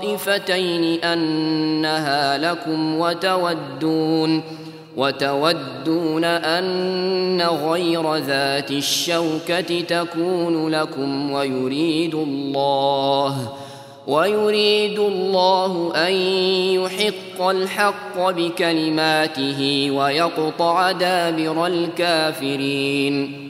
الطائفتين أنها لكم وتودون وتودون أن غير ذات الشوكة تكون لكم ويريد الله ويريد الله أن يحق الحق بكلماته ويقطع دابر الكافرين.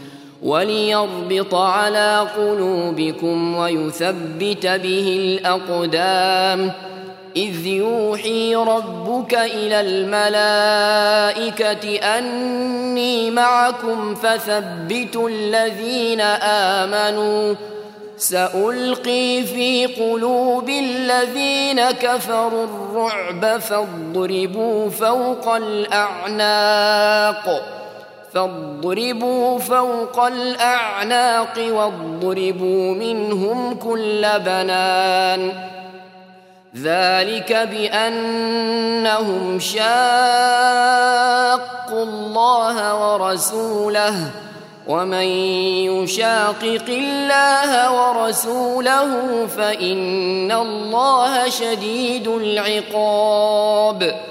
وليربط على قلوبكم ويثبت به الأقدام. إذ يوحي ربك إلى الملائكة أني معكم فثبتوا الذين آمنوا. سألقي في قلوب الذين كفروا الرعب فاضربوا فوق الأعناق. فاضربوا فوق الأعناق واضربوا منهم كل بنان. ذلك بأنهم شاقوا الله ورسوله ومن يشاقق الله ورسوله فإن الله شديد العقاب.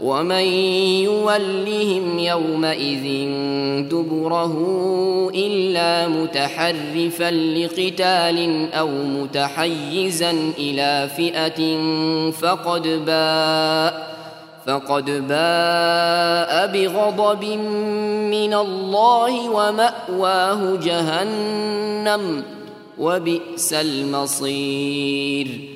ومن يولهم يومئذ دبره الا متحرفا لقتال أو متحيزا إلى فئه فقد باء فقد باء بغضب من الله وماواه جهنم وبئس المصير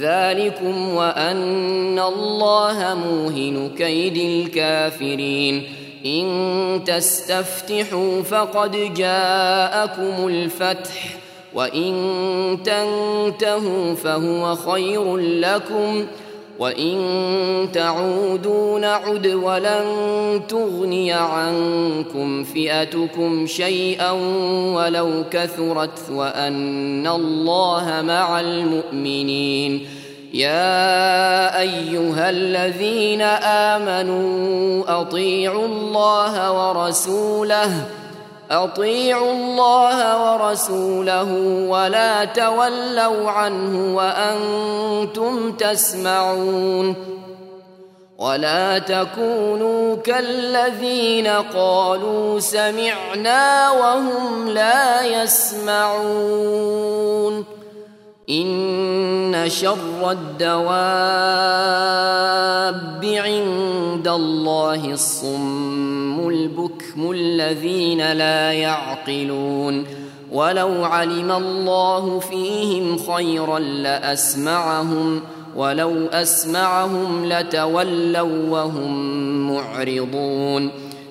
ذلكم وأن الله موهن كيد الكافرين. إن تستفتحوا فقد جاءكم الفتح وإن تنتهوا فهو خير لكم. وان تعودوا نعد ولن تغني عنكم فئتكم شيئا ولو كثرت وان الله مع المؤمنين يا ايها الذين امنوا اطيعوا الله ورسوله أطيعوا الله ورسوله ولا تولوا عنه وأنتم تسمعون ولا تكونوا كالذين قالوا سمعنا وهم لا يسمعون ان شر الدواب عند الله الصم البكم الذين لا يعقلون ولو علم الله فيهم خيرا لاسمعهم ولو اسمعهم لتولوا وهم معرضون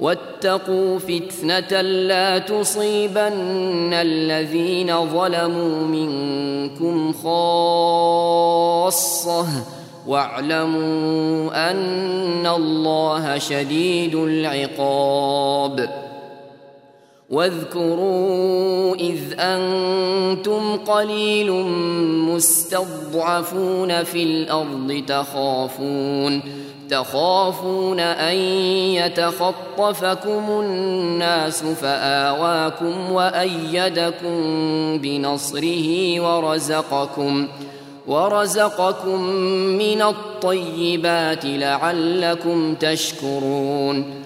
واتقوا فتنة لا تصيبن الذين ظلموا منكم خاصة. واعلموا أن الله شديد العقاب. واذكروا إذ أنتم قليل مستضعفون في الأرض تخافون. تخافون أن يتخطفكم الناس فآواكم وأيدكم بنصره ورزقكم ورزقكم من الطيبات لعلكم تشكرون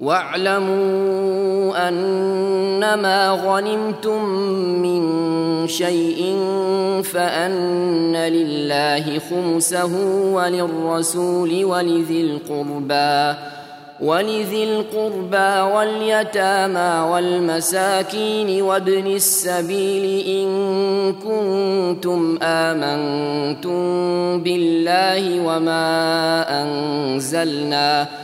واعلموا أنما غنمتم من شيء فأن لله خمسه وللرسول ولذي القربى ولذي القربى واليتامى والمساكين وابن السبيل إن كنتم آمنتم بالله وما أنزلنا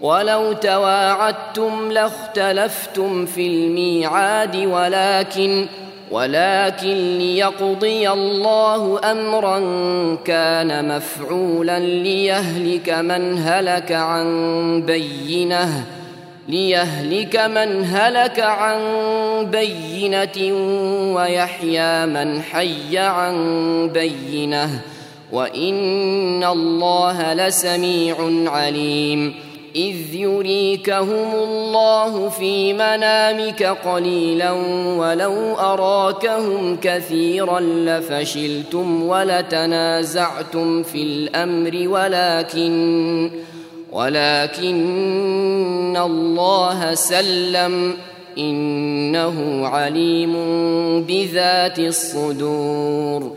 ولو تواعدتم لاختلفتم في الميعاد ولكن ولكن ليقضي الله أمرا كان مفعولا ليهلك من هلك عن بينة ليهلك من هلك عن بينة ويحيى من حي عن بينة وإن الله لسميع عليم. إذ يريكهم الله في منامك قليلا ولو أراكهم كثيرا لفشلتم ولتنازعتم في الأمر ولكن ولكن الله سلم إنه عليم بذات الصدور.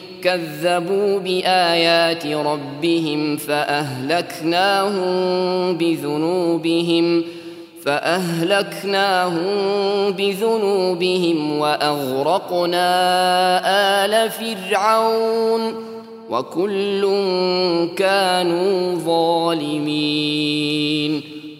كذبوا بآيات ربهم فأهلكناهم بذنوبهم فأهلكناهم بذنوبهم وأغرقنا آل فرعون وكل كانوا ظالمين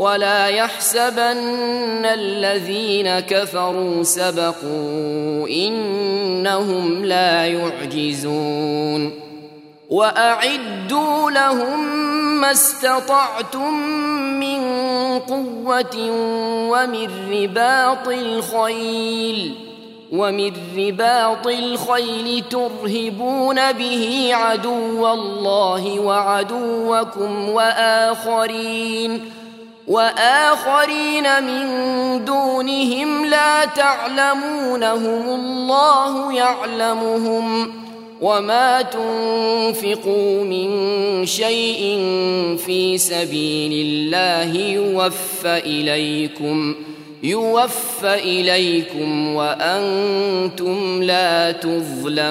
ولا يحسبن الذين كفروا سبقوا إنهم لا يعجزون وأعدوا لهم ما استطعتم من قوة ومن رباط الخيل ومن رباط الخيل ترهبون به عدو الله وعدوكم وآخرين وآخرين من دونهم لا تعلمونهم الله يعلمهم وما تنفقوا من شيء في سبيل الله يوفى إليكم يوفى إليكم وأنتم لا تظلمون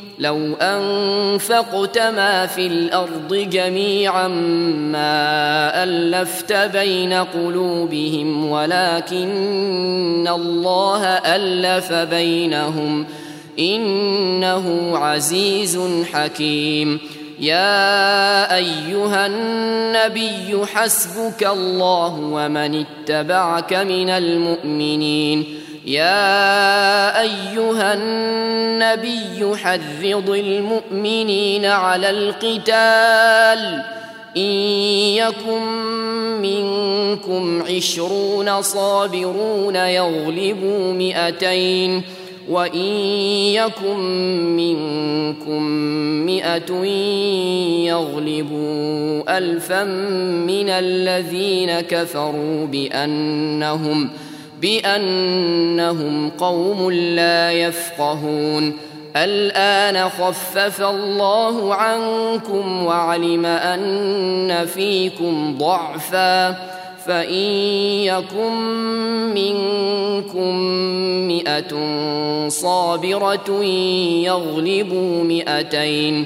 لو أنفقت ما في الأرض جميعا ما ألفت بين قلوبهم ولكن الله ألف بينهم. إنه عزيز حكيم. يا أيها النبي حسبك الله ومن اتبعك من المؤمنين. يا أيها النبي حرض المؤمنين على القتال إن يكن منكم عشرون صابرون يغلبوا مئتين وإن يكن منكم مئة يغلبوا الفا من الذين كفروا بأنهم بأنهم قوم لا يفقهون. الآن خفف الله عنكم وعلم أن فيكم ضعفا. فإن يكن منكم مئة صابرة يغلبوا مئتين.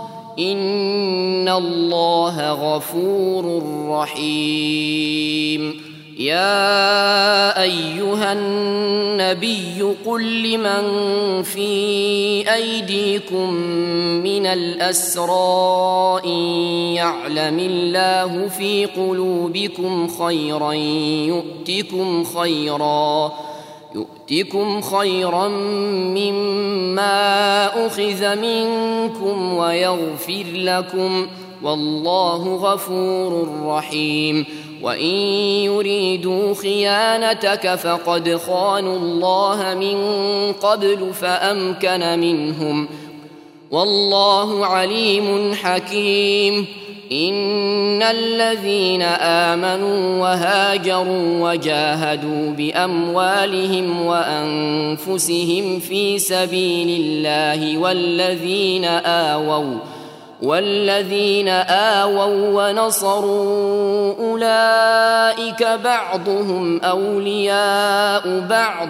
ان الله غفور رحيم. يا ايها النبي قل لمن في ايديكم من الاسرى ان يعلم الله في قلوبكم خيرا يؤتكم خيرا يؤتكم خيرا مما أخذ منكم ويغفر لكم والله غفور رحيم. وإن يريدوا خيانتك فقد خانوا الله من قبل فأمكن منهم. والله عليم حكيم. ان الذين امنوا وهاجروا وجاهدوا باموالهم وانفسهم في سبيل الله والذين اووا والذين آووا ونصروا أولئك بعضهم أولياء بعض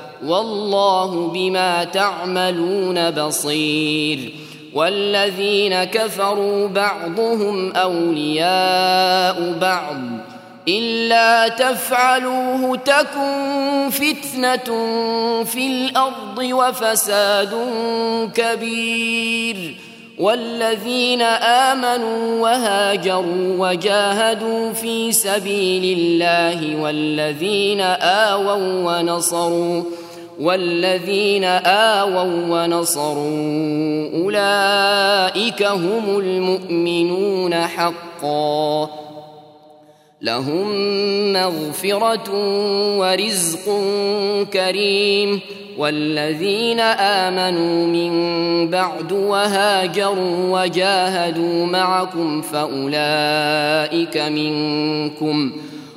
والله بما تعملون بصير والذين كفروا بعضهم أولياء بعض إلا تفعلوه تكن فتنة في الأرض وفساد كبير والذين آمنوا وهاجروا وجاهدوا في سبيل الله والذين آووا ونصروا والذين آووا ونصروا أولئك هم المؤمنون حقا. لهم مغفرة ورزق كريم. والذين آمنوا من بعد وهاجروا وجاهدوا معكم فأولئك منكم.